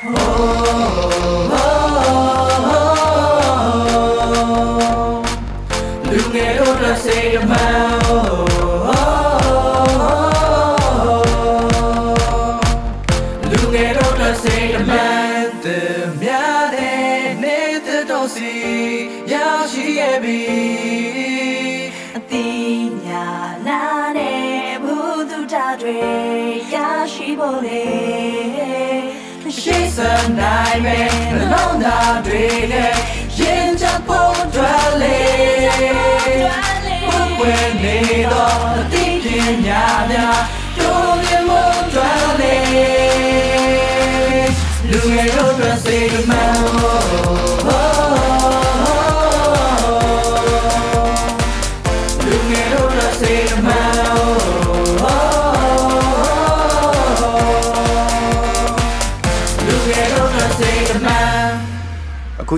လူငယ်တို့အတွက်စိတ်အမှန်လူငယ်တို့အတွက်စိတ်အမှန်တများတဲ့နေတဲ့တော့စီရောက်ရှိခဲ့ပြီအတိညာနာနဲ့ဘုသူတာတွေရရှိဖို့လေရှိ စနိုင်မယ်နှလုံးသားတွေနဲ့ရင်ချဖို့တွေ့လေ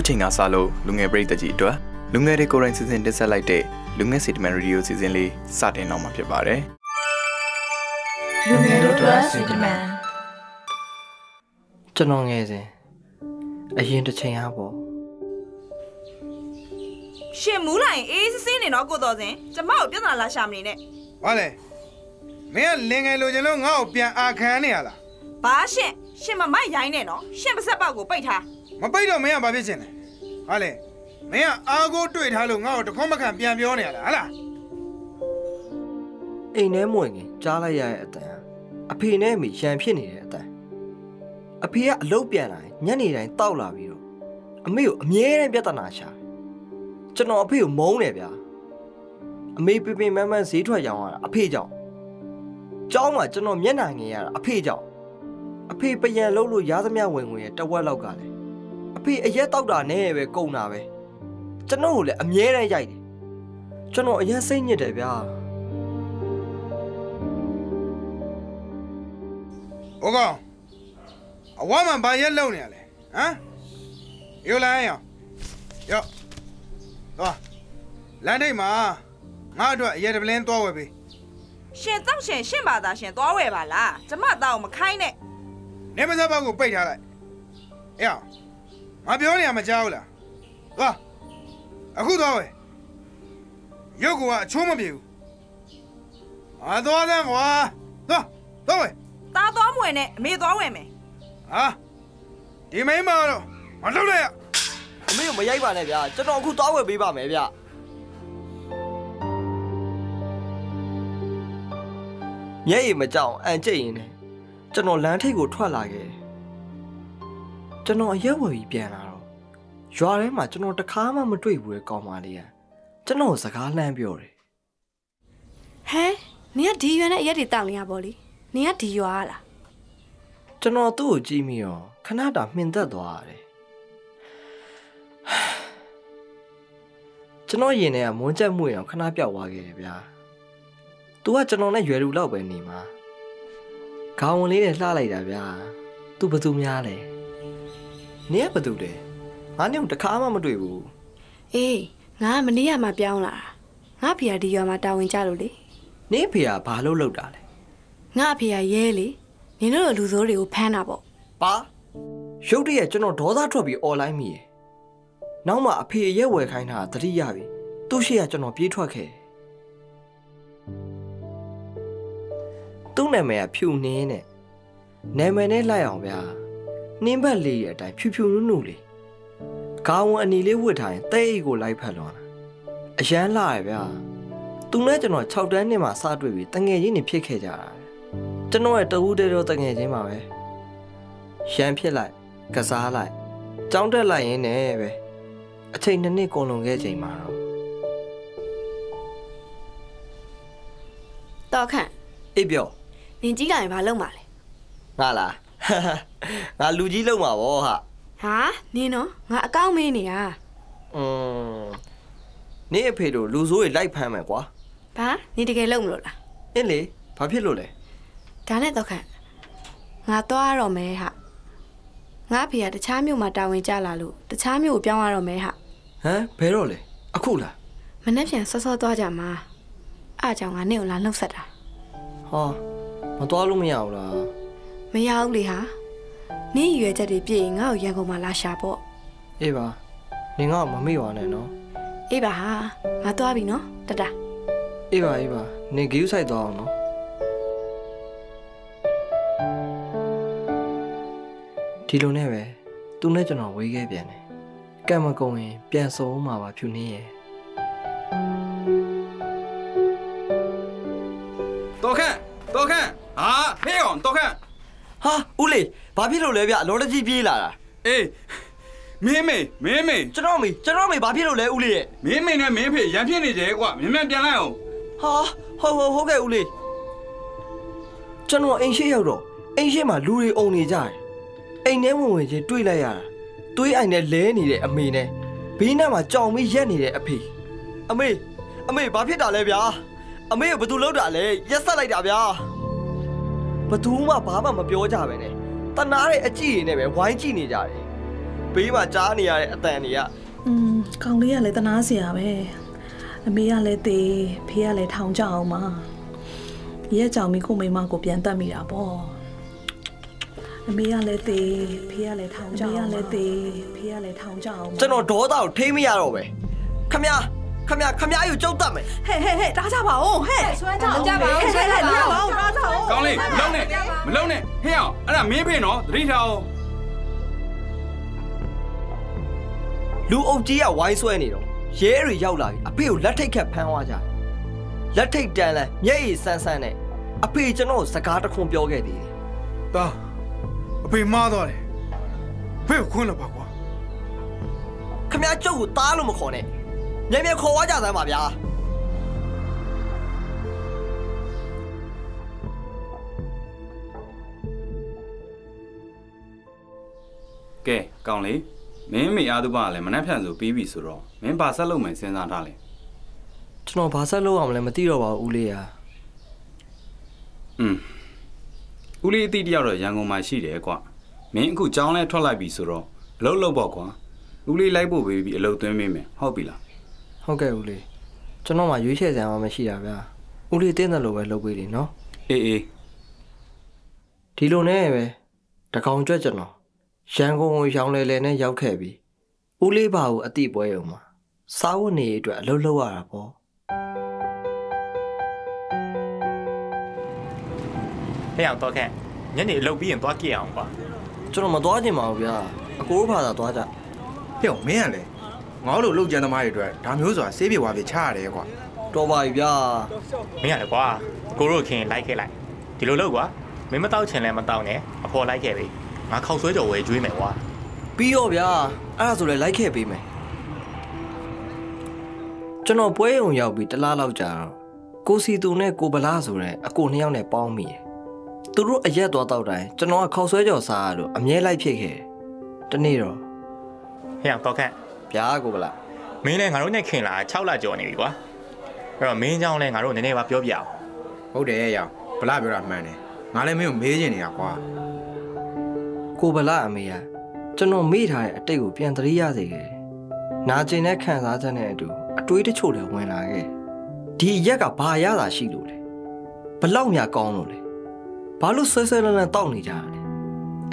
ခုချိန်ကစလို့လူငယ်ပရိသတ်ကြီးအတွက်လူငယ်တွေကိုယ်တိုင်စီစဉ်တင်ဆက်လိုက်တဲ့လူငယ်စီတမန်ရေဒီယိုစီစဉ်လေးစတင်တော့မှာဖြစ်ပါတယ်လူငယ်တို့အတွက်စိတ်တမန်ကျွန်တော်ငယ်စဉ်အရင်တစ်ချိန်ဟာပေါ့ရှင်မူးလိုက်ရင်အေးစစ်စစ်နေတော့ကိုတော်စင်ကျမကိုပြဿနာလာရှာမနေနဲ့ဘာလဲမင်းကလင်ငယ်လိုချင်လို့ငါ့ကိုပြန်အာခံနေရလားဘာရှင်ရှင်မမိုက်ရိုင်းနဲ့နော်ရှင်ပါဆက်ပေါက်ကိုပိတ်ထား မပိတ်တော့မင်းကဘာဖြစ်ချင်လဲဟာလဲမင်းကအာကိုတွေ့ထားလို့ငါ့ကိုတစ်ခွန်းမခံပြန်ပြောနေရလားဟာလားအိမ်ထဲမဝင်ခင်ကြားလိုက်ရတဲ့အတန်အဖေနဲ့အမေရန်ဖြစ်နေတဲ့အတန်အဖေကအလုတ်ပြန်လာရင်ညနေတိုင်းတောက်လာပြီးတော့အမေကိုအမြဲတမ်းပြဿနာရှာတယ်ကျွန်တော်အဖေကိုမုန်းတယ်ဗျာအမေပြပင်မန်းမန်းဈေးထွက်ရောင်းရတာအဖေကြောင့်ကျောင်းမှာကျွန်တော်မျက်နှာငယ်ရတာအဖေကြောင့်အဖေပယံလုံးလို့ရားသမျှဝင်ဝင်ရဲ့တဝက်လောက်ကလည်း အဖေအရက်တောက်တာနဲ့ပဲကုန်တာပဲကျွန်တော်ကိုလည်းအမြဲတမ်းရိုက်တယ်ကျွန်တော်အရင်စိတ်ညစ်တယ်ဗျာဟိုကောင်အဝါမှဘာရက်လုံနေရလဲဟမ်ယောလိုင်းရောယောသွားလမ်းထိပ်မှာငါအတွက်အရက်တပလင်းသွားဝယ်ပေးရှင်တောက်ရှင်ရှင်ပါသားရှင်သွားဝယ်ပါလားကျမတောက်မခိုင်းနဲ့နေမစပ်ဘောက်ကိုပိတ်ထားလိုက်အေးအောင် ငါပြောနေရမကြောက်ဘူးလားသွားအခုသွားဝယ်ရုပ်ကအချိုးမပြေဘူးအာသွားတယ်ကွာသွားသွားဝယ်တားသွားမဝင်နဲ့အမေသွားဝယ်မယ်ဟာဒီမိန်းမတော့မလုပ်လိုက်ရအမေကိုမရိုက်ပါနဲ့ဗျာကျွန်တော်အခုသွားဝယ်ပေးပါမယ်ဗျမျက်ရည်မကြောက်အောင်အန်ကျိတ်ရင်လည်းကျွန်တော်လမ်းထိပ်ကိုထွက်လာခဲ့တယ် ကျွန်တော်အရက်ဝယ်ပြီးပြန်လာတော့ရွာထဲမှာကျွန်တော်တခါမှမတွေ့ဘူးတဲ့ကောင်မလေးကကျွန်တော်ကိုစကားလှမ်းပြောတယ်ဟဲနင်ကဒီရွယ်နဲ့အရက်တွေတောက်နေရပေါ့လေနင်ကဒီရွာလားကျွန်တော်သူ့ကိုကြည့်မိတော့ခဏတာမှင်သက်သွားရတယ်ကျွန်တော်ရင်ထဲကမွန်းချက်မှုရင်အောင်ခဏပြောက်သွားခဲ့တယ်ဗျာ။ तू ကကျွန်တော်နဲ့ရွယ်လူလောက်ပဲနေမှာ။ခေါင်းဝင်လေးနဲ့လှလိုက်တာဗျာ။ तू ဘသူများလဲ။ နင်ကဘသူလဲ။ငါနဲ့တခါမှမတွေ့ဘူးအေးငါကမနေ့ကမှပြောင်းလာတာငါဖေကဒီရွာမှာတာဝန်ကြလို့လေ။နင်အဖေကဘာလို့လောက်တာလဲငါအဖေကရဲလေနင်တို့လိုလူဆိုးတွေကိုဖမ်းတာပေါ့။ပါ။ရုတ်တရက်ကျွန်တော်ဒေါသထွက်ပြီးអော်လိုက်မိရယ်။နောက်မှအဖေရဲ့ဝယ်ခိုင်းတာသတိရပြီ။သူ့ရှိကကျွန်တော်ပြေးထွက်ခဲ့တယ်။သူ့နာမည်ကဖြူနှင်းနဲ့နာမည်နဲ့လိုက်အောင်ဗျာ။ နှင်းဘက်လေးရဲ့အတိုင်းဖြူဖြူနုနုလေး။ခေါင်းဝင်အနီလေးဝတ်ထားရင်တဲ့အိတ်ကိုလိုက်ဖက်လွန်တာ။အရန်လာရယ်ဗျာ။သူနဲ့ကျွန်တော်6တန်းနှစ်မှာစတွေ့ပြီးတငယ်ချင်းတွေဖြစ်ခဲ့ကြတာ။ကျွန်တော်ရဲ့တဝူးတဲတော့တငယ်ချင်းပါပဲ။ရန်ဖြစ်လိုက်ကစားလိုက်ကြောင်းတက်လိုက်ရင်းနဲ့ပဲအချိန်တစ်နှစ်ကုန်လွန်ခဲ့ချိန်မှာတော့တော့ခန့်အေးပြောနင်ကြီးလာရင်ဘာလုပ်မှာလဲငါလား ငါလူကြီးလုံးမှာဗောဟာဟာနင်နော်ငါအကောင့်မေးနေတာอืมနေအဖေတို့လူဆိုးတွေလိုက်ဖမ်းမယ်ကွာဘာနင်တကယ်လုပ်မလို့လားအင်းလေဘာဖြစ်လို့လဲဒါနဲ့တော့ခန့်ငါသွားရတော့မယ်ဟာငါဖေကတခြားမြို့မှာတာဝန်ကြလာလို့တခြားမြို့ကိုပြောင်းရတော့မယ်ဟာဟမ်ဘယ်တော့လဲအခုလားမနေ့ပြန်စောစောသွားကြမှာအားကြောင့်ငါနေ့ကိုလာနှုတ်ဆက်တာဟာမတော်လို့မရဘူးလား မရဘူးလေဟာနင်းရွယ်ချက်တွေပြည့်ရင်ငါ့ကိုရန်ကုန်မှာလာရှာပေါ့အေးပါနင်ငါ့ကိုမမေ့ပါနဲ့နော်အေးပါဟာငါသွားပြီနော်တတအေးပါအေးပါနင်ဂယူးဆိုင်သွားအောင်နော်ဒီလိုနဲ့ပဲသူနဲ့ကျွန်တော်ဝေးခဲ့ပြန်တယ်ကံမကုန်ရင်ပြန်စုံမှာပါဖြူနေရဲ့ ဟာဦးလေးဘာဖြစ်လို့လဲဗျလော်တကြီးပြေးလာတာအေးမင်းမေမင်းမေကျွန်တော်မေကျွန်တော်မေဘာဖြစ်လို့လဲဦးလေးရဲ့မင်းမေနဲ့မင်းဖေရန်ဖြစ်နေကြကွာမြန်မြန်ပြန်လိုက်အောင်ဟာဟုတ်ဟုတ်ဟုတ်ကဲ့ဦးလေးကျွန်တော်အိမ်ရှိရောက်တော့အိမ်ရှိမှာလူတွေအုံနေကြတယ်အိမ်ထဲဝင်ဝင်ချင်းတွေ့လိုက်ရတာသွေးအိုင်နဲ့လဲနေတဲ့အမေနဲ့ဘေးနားမှာကြောင်ပြီးရက်နေတဲ့အဖေအမေအမေဘာဖြစ်တာလဲဗျာအမေကဘာလို့လောက်တာလဲရက်ဆက်လိုက်တာဗျာ ဘသူမှဘာမှမပြောကြပဲနဲ့တနာတဲ့အကြည့်ရည်နဲ့ပဲဝိုင်းကြည့်နေကြတယ်ဘေးမှာကြားနေရတဲ့အတန်တွေကอืมကောင်လေးကလည်းတနာစရာပဲအမေကလည်းတေးဖေကလည်းထောင်ကြအောင်ပါရဲကြောင်မီကိုမိမကိုပြန်တတ်မိတာပေါ့အမေကလည်းတေးဖေကလည်းထောင်ကြအောင်အမေကလည်းတေးဖေကလည်းထောင်ကြအောင်ပါကျွန်တော်ဒေါသကိုထိမရတော့ပဲခမရ ခမရခမရယူကြုတ်တတ်မယ်ဟဲ့ဟဲ့ဟဲ့တားကြပါဦးဟဲ့ဆွဲကြအောင်ကြပါဦးဆွဲကြပါဦးတားကြအောင်ကောင်းလေးမလုံးနဲ့မလုံးနဲ့ဟေးအောင်အဲ့ဒါမင်းဖေနော်သတိထားအောင်လူအုပ်ကြီးကဝိုင်းဆွဲနေတော့ရဲတွေရောက်လာပြီအဖေကိုလက်ထိတ်ခတ်ဖမ်းသွားကြတယ်လက်ထိတ်တန်းလဲမျက်ရည်ဆန်းဆန်းနဲ့အဖေကျွန်တော်ကိုစကားတစ်ခွန်းပြောခဲ့သေးတယ်တာအဖေမားသွားတယ်ဖေကိုခွန်းလို့ပါကွာခမရကျုပ်ကိုတားလို့မခေါ်နဲ့ မြန်မြန်ခေါ်သွားကြစမ်းပါဗျာကဲကောင်းလေးမင်းမေအားသူပါလည်းမနှက်ဖြန်ဆိုပြီးပြီဆိုတော့မင်းဘာဆက်လုပ်မယ်စဉ်းစားထားလဲကျွန်တော်ဘာဆက်လုပ်အောင်လဲမသိတော့ပါဘူးဦးလေးရာอืมဦးလေးအတိတယောက်တော့ရန်ကုန်မှာရှိတယ်ကွာမင်းအခုကြောင်းလဲထွက်လိုက်ပြီဆိုတော့အလုပ်လုပ်ပေါ့ကွာဦးလေးလိုက်ဖို့ပေးပြီးအလုပ်သွင်းပေးမယ်ဟုတ်ပြီလား ဟုတ်ကဲ့ဦးလေးကျွန်တော်မှရွေးချယ်စရာမှမရှိတာဗျာဦးလေးတင်းတယ်လို့ပဲလုပ်ပေးတယ်နော်အေးအေးဒီလိုနဲ့ပဲတကောင်ကြွက်ကျွန်တော်ရန်ကုန်ကိုရောင်းလဲလဲနဲ့ရောက်ခဲ့ပြီဦးလေးပါကိုအတိပွဲရုံမှာစားဝတ်နေရေးအတွက်အလုပ်လုပ်ရတာပေါ့ဟဲ့အောင်တော့ခန့်ညနေအလုပ်ပြီးရင်သွားကြည့်အောင်ကွာကျွန်တော်မသွားချင်ပါဘူးဗျာအကိုတို့ဘာသာသွားကြဟဲ့မင်းကလည်း ငေါ့လိုလှုပ်ကြံသမားတွေအတွက်ဒါမျိုးဆိုတာဆေးပြေဝါပြေချရတယ်ကွာတော်ပါပြီဗျာမင်းရလေကွာကိုတို့ခင်လိုက်ခဲ့လိုက်ဒီလိုလုပ်ကွာမင်းမတောက်ချင်လဲမတောက်နဲ့အဖော်လိုက်ခဲ့ပြီငါခောက်ဆွဲကြော်ဝဲကျွေးမယ်ကွာပြီးရောဗျာအဲ့ဒါဆိုလည်းလိုက်ခဲ့ပေးမယ်ကျွန်တော်ပွဲရုံရောက်ပြီးတစ်လားလောက်ကြာတော့ကိုစီတူနဲ့ကိုဗလာဆိုတဲ့အကိုနှစ်ယောက်နဲ့ပေါင်းမိတယ်သူတို့အရက်သွားတော့တိုင်းကျွန်တော်ကခောက်ဆွဲကြော်စားရလို့အမြဲလိုက်ဖြစ်ခဲ့တယ်တနေ့တော့ဟဲ့အောင်တော့ခန့် ဗျာကိုဗလာ မင်းလည်းငါတို့နဲ့ခင်လာ6လကြော်နေပြီကွာအဲ့တော့မင်းเจ้าလည်းငါတို့နည်းနည်းပါပြောပြအောင် ဟုတ်တယ်ရဲ့ရောင်ဗလာပြောတာမှန်တယ်ငါလည်းမင်းကိုမေးချင်နေတာကွာ ကိုဗလာအမေကကျွန်တော်မေ့ထားတဲ့အတိတ်ကိုပြန်သတိရစေခဲ့တယ်နာကျင်တဲ့ခံစားချက်နဲ့အတူအတွေးတချို့လည်းဝင်လာခဲ့တယ်ဒီအရက်ကဘာရတာရှိလို့လဲဘလောက်များကောင်းလို့လဲဘာလို့ဆွဲဆွဲလန်းလန်းတောက်နေကြတာလဲ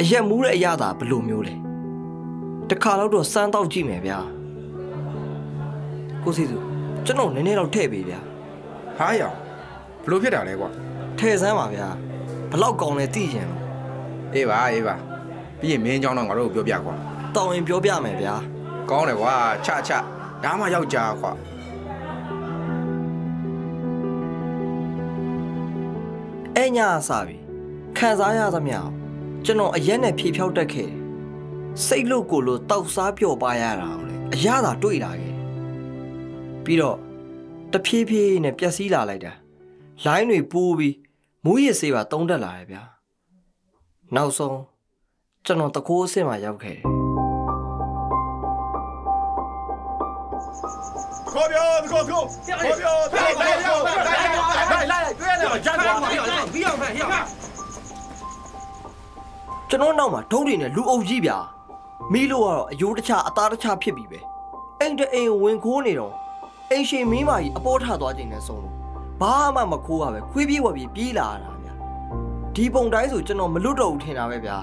အရက်မူးတဲ့အရသာဘယ်လိုမျိုးလဲ တခါတော့တော့စမ်းတောက်ကြည့်မယ်ဗျာကိုစီစုကျွန်တော်နည်းနည်းတော့ထည့်ပေးဗျာ ဟာရောင်ဘလို့ဖြစ်တာလဲကွာ ထည့်စမ်းပါဗျာဘလောက်ကောင်းလဲသိရင်လို့ အေးပါအေးပါပြီးရင်မင်းเจ้าတော့ငါတို့ကိုပြောပြကွာ တောင်းရင်ပြောပြမယ်ဗျာ ကောင်းတယ်ကွာချချဒါမှယောက်ျားကွာ အဲ့ညအစားပြီခံစားရသမျှအောင်ကျွန်တော်အရက်နဲ့ဖြေဖြောက်တက်ခဲ့တယ် စိတ်လို့ကိုယ်လို့တောက်စားပျော်ပါရတာအောင်လေအရသာတွေ့လာခဲ့တယ်ပြီးတော့တဖြည်းဖြည်းနဲ့ပျက်စီးလာလိုက်တာလိုင်းတွေပူးပြီးမူးရစ်စေးပါတုံးတက်လာတယ်ဗျာနောက်ဆုံးကျွန်တော်တကိုးအစ်စ်မှရောက်ခဲ့တယ်ခေါ်ပြောခေါ်ခေါ်ခေါ်ပြောလိုက်လိုက်လိုက်လိုက်လိုက်တွေ့ရတယ်ဂျန်ကောင်းပါပြီးအောင်ဖက်ဟေ့အောင်ကျွန်တော်နောက်မှာဒုံးတွေနဲ့လူအုပ်ကြီးဗျာ မီးလို့ကတော့အယိုးတစ်ခြားအသားတစ်ခြားဖြစ်ပြီပဲအိမ်တအိမ်ကိုဝင်ခိုးနေတော့အိမ်ရှင်မင်းမကြီးအပေါ်ထသွားခြင်းနဲ့ဆုံးလို့ဘာမှမခိုးရပဲခွေးပြေးဝက်ပြေးပြေးလာတာဗျာဒီပုံတိုင်းဆိုကျွန်တော်မလွတ်တော့ဘူးထင်တာပဲဗျာ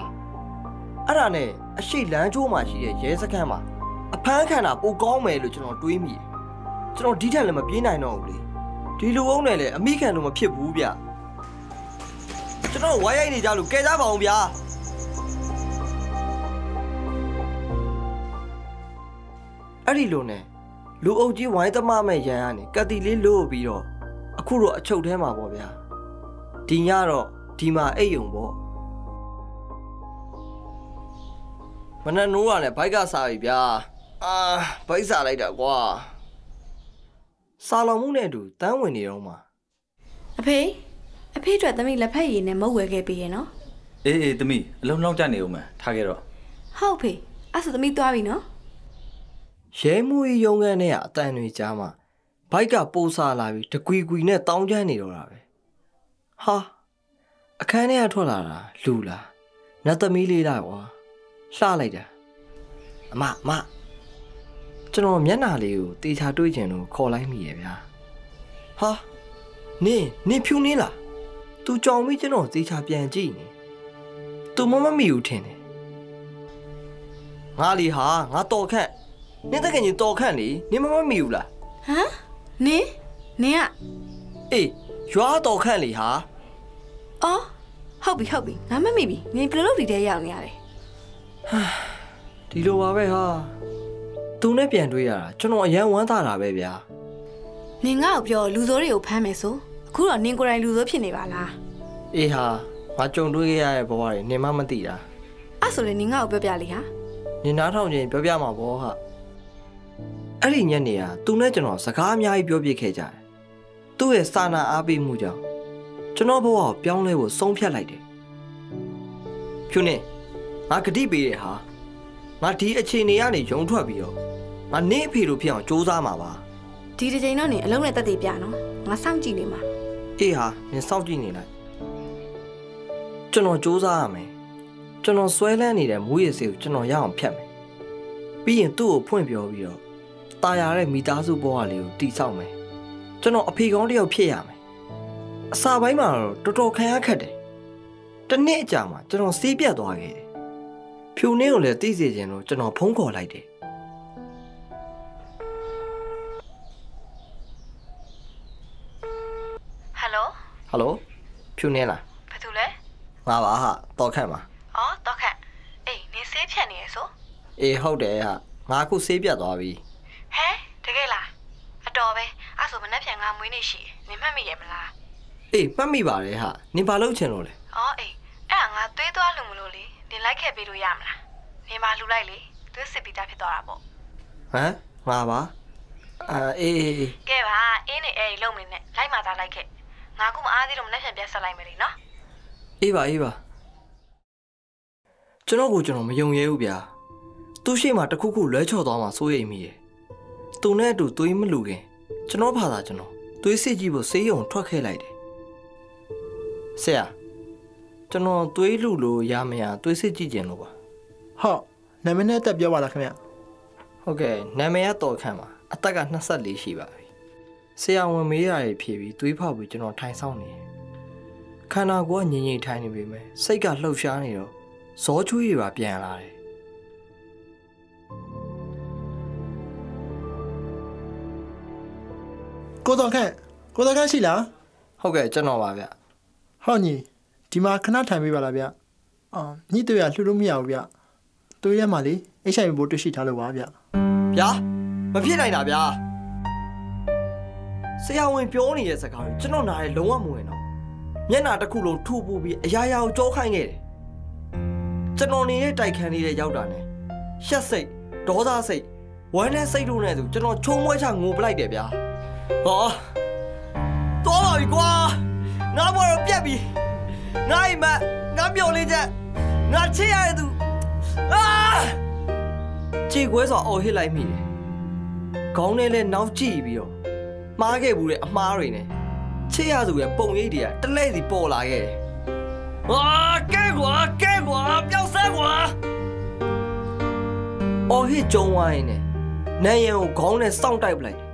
အဲ့ဒါနဲ့အရှိလမ်းချိုးမှာရှိတဲ့ရဲစခန်းမှာအဖမ်းခံတာပိုကောင်းမယ်လို့ကျွန်တော်တွေးမိတယ်ကျွန်တော်ဒီထက်လည်းမပြေးနိုင်တော့ဘူးလေဒီလူအုံးနဲ့လည်းအမိခံလို့မဖြစ်ဘူးဗျကျွန်တော်ဝိုင်းရိုက်နေကြလို့ကဲကြပါအောင်ဗျာ အဲ့ဒီလိုနဲ့လူအုပ်ကြီးဝိုင်းသမားမဲ့ရန်ကနေကတိလေးလို့ပြီးတော့အခုတော့အချုပ်ထဲမှာပေါ့ဗျာဒီညတော့ဒီမှာအိတ်ယုံပေါ့မနက်နိုးရနဲ့ဘိုက်ကစားပြီဗျာအာဘိုက်စားလိုက်တာကွာစာလောင်မှုနဲ့အတူတန်းဝင်နေတော့မှာအဖေအဖေအတွက်သမီးလက်ဖက်ရည်နဲ့မုတ်ဝဲခဲ့ပေးရဲ့နော်အေးအေးသမီးအလုံးလောက်ကြနေဦးမယ်ထားခဲ့တော့ဟုတ်ဖေအဲ့ဆိုသမီးသွားပြီနော် ရဲမှုကြီးရုံးခန်းထဲကအတန်တွေကြားမှာဘိုက်ကပိုးစားလာပြီးတကွီကွီနဲ့တောင်းကျမ်းနေတော့တာပဲဟာအခန်းထဲကထွက်လာတာလူလားနတ်သမီးလေးလားကွာလှလိုက်တာအမအမကျွန်တော်မျက်နှာလေးကိုတေချာတွေးကျင်လို့ခေါ်လိုက်မိရဲ့ဗျာဟာနင်းနင်းဖြူနင်းလား तू ကြောင်ပြီးကျွန်တော်တေချာပြန်ကြည့်နေ तू မမမီဘူးထင်တယ်ငါလီဟာငါတော်ခန့် နင်းတကယ်ကြီးတော်ခန့်လေနင်းမမမီဘူးလားဟမ်နင်းနင်းကအေးရွာတော်ခန့်လေဟာအော်ဟုတ်ပြီဟုတ်ပြီငါမမိပြီနင်းဘယ်လိုလုပ်ဒီတဲရောက်နေရလဲဒီလိုပါပဲဟာသူနဲ့ပြန်တွေ့ရတာကျွန်တော်အရန်ဝမ်းသာတာပဲဗျာနင်းငါ့ကိုပြောလူစိုးတွေကိုဖမ်းမယ်ဆိုအခုတော့နင်းကိုယ်တိုင်လူစိုးဖြစ်နေပါလားအေးဟာငါကြုံတွေ့ခဲ့ရတဲ့ဘဝတွေနင်မမသိတာအဲ့ဆိုလေနင်းငါ့ကိုပြောပြလေဟာနင်နားထောင်ချင်းပြောပြမှာပေါ့ဟာ အဲ့ဒီညနေကသူနဲ့ကျွန်တော်စကားအများကြီးပြောပြခဲ့ကြတယ်သူ့ရဲ့စာနာအားပေးမှုကြောင့်ကျွန်တော်ဘဝကိုပြောင်းလဲဖို့ဆုံးဖြတ်လိုက်တယ်ဖြူနေငါဂတိပေးတယ်ဟာငါဒီအခြေအနေကနေရုံထွက်ပြီးတော့ငါနင့်အဖေလိုဖြစ်အောင်စူးစမ်းမှာပါဒီတစ်ချိန်တော့နင်းအလုံးနဲ့တက်တည်ပြနော်ငါစောင့်ကြည့်နေမှာအေးဟာနင်စောင့်ကြည့်နေလိုက်ကျွန်တော်စူးစမ်းရမယ်ကျွန်တော်ဆွဲလန်းနေတဲ့မူရည်စေကိုကျွန်တော်ရအောင်ဖြတ်မယ်ပြီးရင်သူ့ကိုဖွင့်ပြောပြီးတော့ ตายရတဲ့မိသားစုဘဝလေးကိုတည်ဆောက်မယ်ကျွန်တော်အဖေကောင်းတစ်ယောက်ဖြစ်ရမယ်အစာပိုင်းမှာတော့တော်တော်ခံရခက်တယ်တစ်နှစ်အကြာမှာကျွန်တော်စီးပြတ်သွားခဲ့တယ်ဖြူနှင်းကိုလည်းသိစေခြင်းလို့ကျွန်တော်ဖုံးခေါ်လိုက်တယ် ဟယ်လို ဟယ်လိုဖြူနှင်းလား ဘယ်သူလဲ ငါပါဟာတော်ခန့်ပါ အော်တော့ခန့်အေးနင်းဆေးဖြတ်နေရဆို အေးဟုတ်တယ်ဟာငါအခုဆေးပြတ်သွားပြီ ငါမွေးနေရှိနင်းမှတ်မိရဲ့မလားအေးမှတ်မိပါတယ်ဟာနင်ဘာလုပ်ချင်လို့လဲအော်အေးအဲ့ဒါငါသွေးသွားလို့မလို့လေနင်လိုက်ခဲ့ပေးလို့ရမလားနင်မလူလိုက်လေသွေးစစ်ပြီးသားဖြစ်သွားတာပေါ့ဟမ်ငါပါအာအေးအေးအေးကဲပါအင်းနေအဲ့ဒီလုံနေနဲ့လိုက်မှသာလိုက်ခဲ့ငါကမအားသေးလို့မနေ့ပြန်ပြန်ဆက်လိုက်မယ်လေနော်အေးပါအေးပါကျွန်တော်ကိုကျွန်တော်မယုံရဲဘူးဗျာသူ့ရှိမှတစ်ခုခုလွဲချော်သွားမှစိုးရိမ်မိတယ်သူနဲ့အတူသွေးမလူခင်ကျွန်တော်ဘာသာကျွန်တော် သွေးစစ်ကြည့်ဖို့ဆေးရုံထွက်ခဲ့လိုက်တယ်ဆရာကျွန်တော်သွေးလူလို့ရမရသွေးစစ်ကြည့်ကြင်လို့ပါဟုတ်နာမည်နဲ့တက်ပြောပါလားခင်ဗျဟုတ်ကဲ့နာမည်ကတော်ခန့်ပါအသက်က24ရှိပါပြီဆရာဝန်မေးရတယ်ဖြေပြီးသွေးဖောက်ပြီးကျွန်တော်ထိုင်ဆောင်နေတယ်ခန္ဓာကိုယ်ကငြိမ်ငြိမ်ထိုင်နေပေမဲ့စိတ်ကလှုပ်ရှားနေတော့ဇောချွေးတွေပါပြန်လာတယ် ကိုတော်ခန့်ကိုတော်ခန့်ရှိလားဟုတ်ကဲ့ကျွန်တော်ပါဗျဟောညီဒီမှာခဏထိုင်ပေးပါလားဗျအော်ညီတွေ့ရလှူလို့မရဘူးဗျတွေ့ရမှာလေ HIV ဘိုးတွေ့ရှိထားလို့ပါဗျဗျာမဖြစ်နိုင်တာဗျာဆရာဝန်ပြောနေတဲ့စကားကိုကျွန်တော်နားရဲလုံးဝမဝင်တော့မျက်နှာတစ်ခုလုံးထူပူပြီးအရာရာကိုကြောခိုင်းခဲ့တယ်ကျွန်တော်နေတဲ့တိုက်ခန်းလေးတွေရောက်တာနဲ့ရှက်စိတ်ဒေါသစိတ်ဝမ်းနဲ့စိတ်တို့နဲ့ဆိုကျွန်တော်ချုံမွဲချငိုပလိုက်တယ်ဗျာ ဟောတော်ပါပြီကွာငါဘောတော့ပြက်ပြီငါအိမ်မက်ငါမျော်လေးချက်ငါချစ်ရတဲ့သူအာကြေကွဲစွာအော်ဟစ်လိုက်မိတယ်ခေါင်းနဲ့လဲနောက်ကြည့်ပြီးတော့မှားခဲ့ဘူးတဲ့အမှားတွေနဲ့ချစ်ရသူရဲ့ပုံရိပ်တွေကတလဲစီပေါ်လာခဲ့တယ်အာကဲကွာကဲကွာပျောက်ဆဲကွာအော်ဟစ်ကြုံဝိုင်းနဲ့နန်းရံကိုခေါင်းနဲ့စောင့်တိုက်ပလိုက်တယ်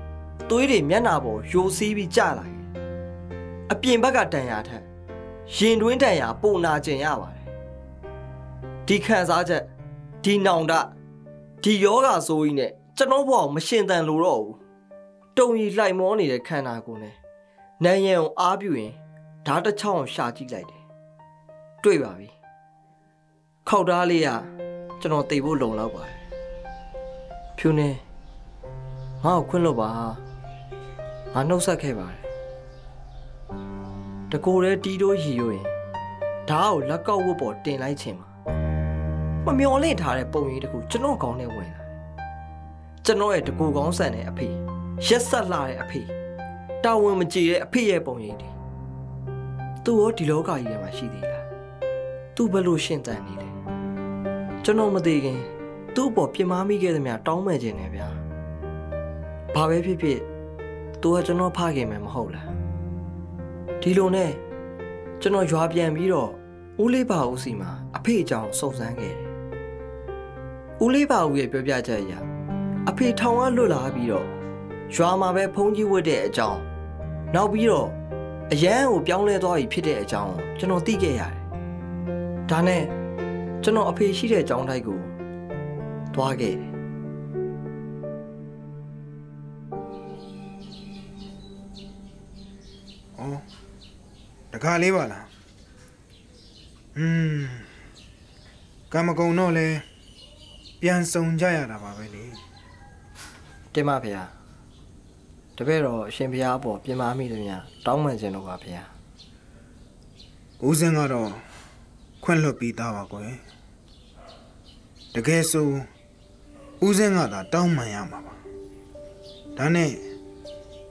သွေးတွေမျက်နှာပေါ်ယိုစီးပြီးကျလာတယ်အပြင်ဘက်ကတန်ရာထက်ရင်တွင်းတန်ရာပုံနာကျင်ရပါတယ်ဒီခံစားချက်ဒီနောင်တဒီယောဂဆိုးကြီးနဲ့ကျွန်တော်ဘဝကိုမရှင်တန်လို့တော့ဘူးတုံရီလှိုက်မောနေတဲ့ခန္ဓာကိုယ်နဲ့နန်းရံကိုအားပြုရင်ဓာတ်တစ်ချောင်းအောင်ရှာကြည့်လိုက်တယ်တွေ့ပါပြီခောက်သားလေးကကျွန်တော်တိတ်ဖို့လုံလောက်ပါတယ်ဖြူနေငါ့ကိုခွင့်လို့ပါ ငါနှုတ်ဆက်ခဲ့ပါတယ်တကိုယ်တည်းတီးတိုးရီရွရင်ဓာတ်ကိုလက်ကောက်ဝတ်ပေါ်တင်လိုက်ခြင်းပါမမျော်လင့်ထားတဲ့ပုံရိပ်တစ်ခုကျွန်တော်ကောင်းနဲ့ဝင်လာတယ်ကျွန်တော်ရဲ့တကူကောင်းဆန်တဲ့အဖေရက်ဆက်လာတဲ့အဖေတာဝန်မကြေတဲ့အဖေရဲ့ပုံရိပ်တွေသူရောဒီလောကကြီးထဲမှာရှိသေးလားသူဘယ်လိုရှင်းတန်နေလဲကျွန်တော်မသိခင်သူ့အပေါ်ပြင်းမာမိခဲ့သမျှတောင်းမဲ့ခြင်းနဲ့ဗျာဘာပဲဖြစ်ဖြစ် သူကကျွန်တော်ဖခင်မယ်မဟုတ်လားဒီလိုနဲ့ကျွန်တော်ရွာပြန်ပြီးတော့ဦးလေးပါဦးစီမှာအဖေအကြောင်းစုံစမ်းခဲ့တယ်ဦးလေးပါဦးရဲ့ပြောပြချက်အရအဖေထောင်ကလွတ်လာပြီးတော့ရွာမှာပဲဖုန်းကြီးဝတ်တဲ့အကြောင်းနောက်ပြီးတော့အရန်ကိုပြောင်းလဲသွားပြီဖြစ်တဲ့အကြောင်းကျွန်တော်သိခဲ့ရတယ်ဒါနဲ့ကျွန်တော်အဖေရှိတဲ့အကြောင်းတိုက်ကိုသွားခဲ့တယ်။ တကားလေးပါလား။อืมကံမကုံတော့လဲပြန်စုံကြရတာပါပဲလေတင်ပါဗျာတပည့်တော်အရှင်ဘုရားအပေါ်ပြင်မာမိတယ်များတောင်းပန်ခြင်းလို့ပါဗျာ။ဦးစင်းကတော့ခွင့်လွတ်ပြီးသားပါကွယ်။တကယ်ဆိုဦးစင်းကသာတောင်းပန်ရမှာပါ။ဒါနဲ့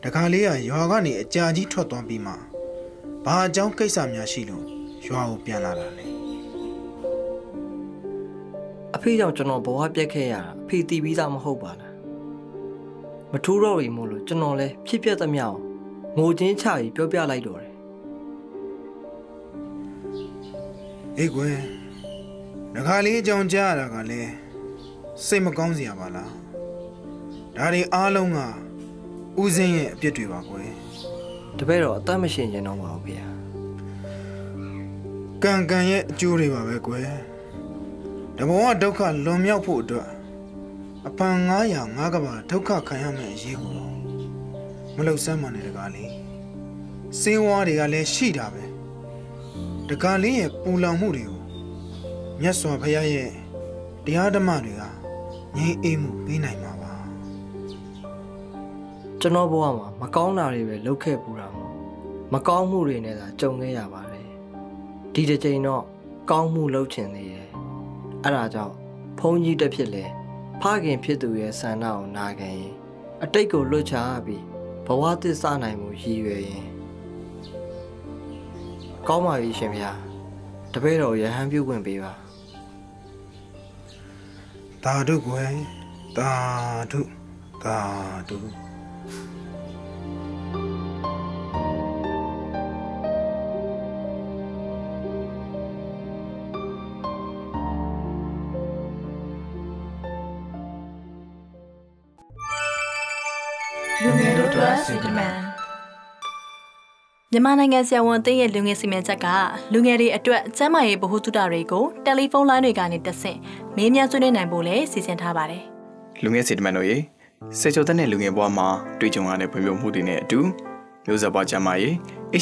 တခါလေးကရွာကနေအကြာကြီးထွက်သွားပြီးမှ ဘာအကြောင်းကိစ္စများရှိလို့ရွာကိုပြန်လာတာလဲအဖေကြောင့်ကျွန်တော်ဘဝပြက်ခဲ့ရတာအဖေတီးပြီးသားမဟုတ်ပါလားမထူးတော့ရီမို့လို့ကျွန်တော်လဲဖြစ်ပြက်သမျှကိုငိုချင်းချပြီးပြောပြလိုက်တော့တယ်အေးကွယ်တခါလေးအကြောင်းကြားရတာကလည်းစိတ်မကောင်းစရာပါလားဒါတွေအားလုံးကဦးစင်းရဲ့အပြစ်တွေပါကွယ် တပည့်တော်အသက်မရှင်ခြင်းတော့ပါဘူးဗျာကံကံရဲ့အကျိုးတွေပါပဲကွယ်တဘောကဒုက္ခလွန်မြောက်ဖို့အတွက်အပန်900ငါးကဘာဒုက္ခခံရမယ့်အရေးကိုတော့မလှုပ်ဆမ်းမှနဲ့တကားလေးစေဝါးတွေကလည်းရှိတာပဲတကားလေးရဲ့ပူလောင်မှုတွေကိုမြတ်စွာဘုရားရဲ့တရားဓမ္မတွေကငြိမ်းအေးမှုပေးနိုင်မှာပါ ကျွန်တော်ဘဝမှာမကောင်းတာတွေပဲလုပ်ခဲ့ပူတာမို့မကောင်းမှုတွေနဲ့သာကြုံခဲ့ရပါတယ်ဒီတစ်ချိန်တော့ကောင်းမှုလုပ်ချင်သေးတယ်အဲ့ဒါကြောင့်ဘုန်းကြီးတစ်ဖြစ်လဲဖခင်ဖြစ်သူရဲ့ဆန္ဒကိုနာခံရင်အတိတ်ကိုလွတ်ချပြီးဘဝသစ္စာနိုင်မှုရည်ရွယ်ရင်ကောင်းပါပြီရှင်ဗျာတပည့်တော်ရဟန်းပြုခွင့်ပေးပါသာဓုကွယ်သာဓုသာဓု လူငယ်တို့အတွက်စီတမန်မြန်မာနိုင်ငံဆရာဝန်အသင်းရဲ့လူငယ်စီမံချက်ကလူငယ်တွေအတွက်ကျန်းမာရေးဗဟုသုတတွေကိုတယ်လီဖုန်းလိုင်းတွေကနေတဆင့်မေးမြန်းဆွေးနွေးနိုင်ဖို့လည်းစီစဉ်ထားပါတယ်လူငယ်စီတမန်တို့ရေ စေချိုတဲ့နဲ့လူငယ်ဘဝမှာတွေ့ကြုံရတဲ့ဖွံ့ဖြိုးမှုတွေနဲ့အတူမျိုးဆက်ပွားကျန်းမာရေး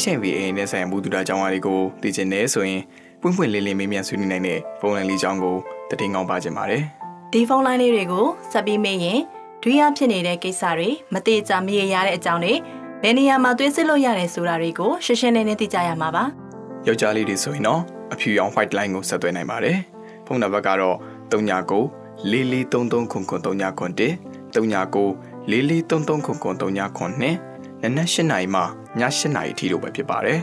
HIV AIDS နဲ့ဆိုင်ရာမှုတူတာကြောင်းအားတွေကိုသိချင်နေဆိုရင်ပွင့်ပွင့်လင်းလင်းမေးမြန်းဆွေးနွေးနိုင်တဲ့ဖုန်းလိုင်းလေးကြောင်းကိုတည်ငောင်းပါခြင်းပါတယ်။ဒီဖုန်းလိုင်းလေးတွေကိုဆက်ပြီးမေးရင်ဒွိယဖြစ်နေတဲ့ကိစ္စတွေမတိကျမရေရတဲ့အကြောင်းတွေဘယ်နေရာမှာသွေးစစ်လို့ရတယ်ဆိုတာတွေကိုရှင်းရှင်းလင်းလင်းသိကြရမှာပါ။ယောက်ျားလေးတွေဆိုရင်တော့အဖြူရောင် white line ကိုဆက်သွယ်နိုင်ပါတယ်ဖုန်းနံပါတ်ကတော့39 4433ခုခု 39ခု1 39 4433ခုခု39ခု2နနက်8နာရီမှည8နာရီထိလို့ပဲဖြစ်ပါတယ်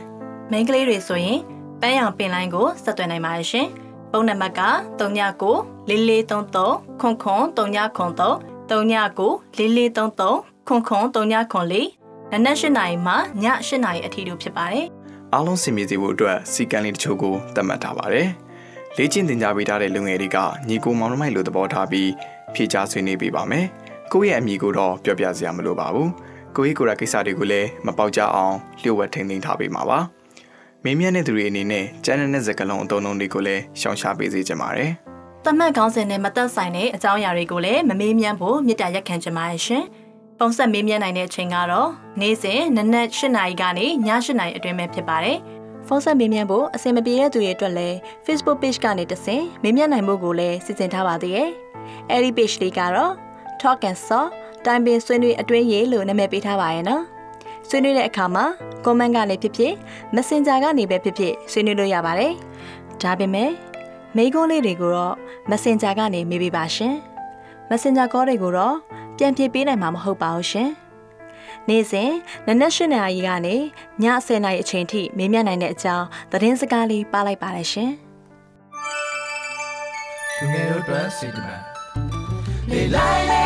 မိန်းကလေးတွေဆိုရင်ပန်းရောင်ပင်လိုင်းကိုဆက်သွယ်နိုင်ပါတယ်ရှင်။ဖုန်းနံပါတ်က39 4433ခွန်ခွန်39ခွန်3 39 4433ခွန်ခွန်39ခွန်4နနက်၈နာရီမှည8နာရီအထိတို့ဖြစ်ပါတယ်အားလုံးစင်ပြေစေဖို့အတွက်စီကံလေးတချို့ကိုသတ်မှတ်ထားပါတယ်လေ့ကျင့်သင်ကြားပေးထားတဲ့လူငယ်တွေကညီကိုမောင်နှမိုက်လိုသဘောထားပြီးဖြည့်ချဆွေးနွေးပေးပါမယ် ကိုယ့်ရဲ့အမိကိုတော့ပြောပြစရာမလိုပါဘူးကိုယ့်ရဲ့ကိုယ်ရကိစ္စတွေကိုလည်းမပေါက်ကြအောင်လျှို့ဝှက်ထိန်းသိမ်းထားပေးမှာပါမင်းမြတ်တဲ့သူတွေအနေနဲ့ကျန်းတဲ့စကလုံးအတုံးလုံးတွေကိုလည်းရှောင်ရှားပေးစေချင်ပါတယ်တမတ်ကောင်းစဉ်နဲ့မသက်ဆိုင်တဲ့အကြောင်းအရာတွေကိုလည်းမမေးမြန်းဖို့မြစ်တာရက်ခံချင်ပါတယ်ရှင်။ပုံဆက်မေးမြန်းနိုင်တဲ့အချိန်ကတော့နေ့စဉ်နနက်၈နာရီကနေည၈နာရီအတွင်းပဲဖြစ်ပါတယ်။ဖုန်းဆက်မေးမြန်းဖို့အဆင်မပြေတဲ့သူတွေအတွက်လည်း Facebook page ကနေတဆင်မေးမြန်းနိုင်မှုကိုလည်းစီစဉ်ထားပါသေးတယ်။အဲဒီ page လေးကတော့ Talk and Saw တိုင်ပင်ဆွေးနွေးအတွင်းရေးလို့နာမည်ပေးထားပါရဲ့နော်။ဆွေးနွေးတဲ့အခါမှာ comment ကနေဖြစ်ဖြစ် Messenger ကနေပဲဖြစ်ဖြစ်ဆွေးနွေးလို့ရပါတယ်။ဒါပေမဲ့မိကုန်းလေးတွေကိုတော့ Messenger ကနေမေးပေးပါရှင်။ Messenger call တွေကိုတော့ပြန်ဖြေပေးနိုင်မှာမဟုတ်ပါဘူးရှင်။နေ့စဉ်နနက်၈နာရီကနေည10နာရီအချိန်ထိမေးမြန်းနိုင်တဲ့အကြောင်းသတင်းစကားလေးပါလိုက်ပါတယ်ရှင်။လူငယ်တို့အတွက်စေတမန်လေလိုက်လေအောင်လ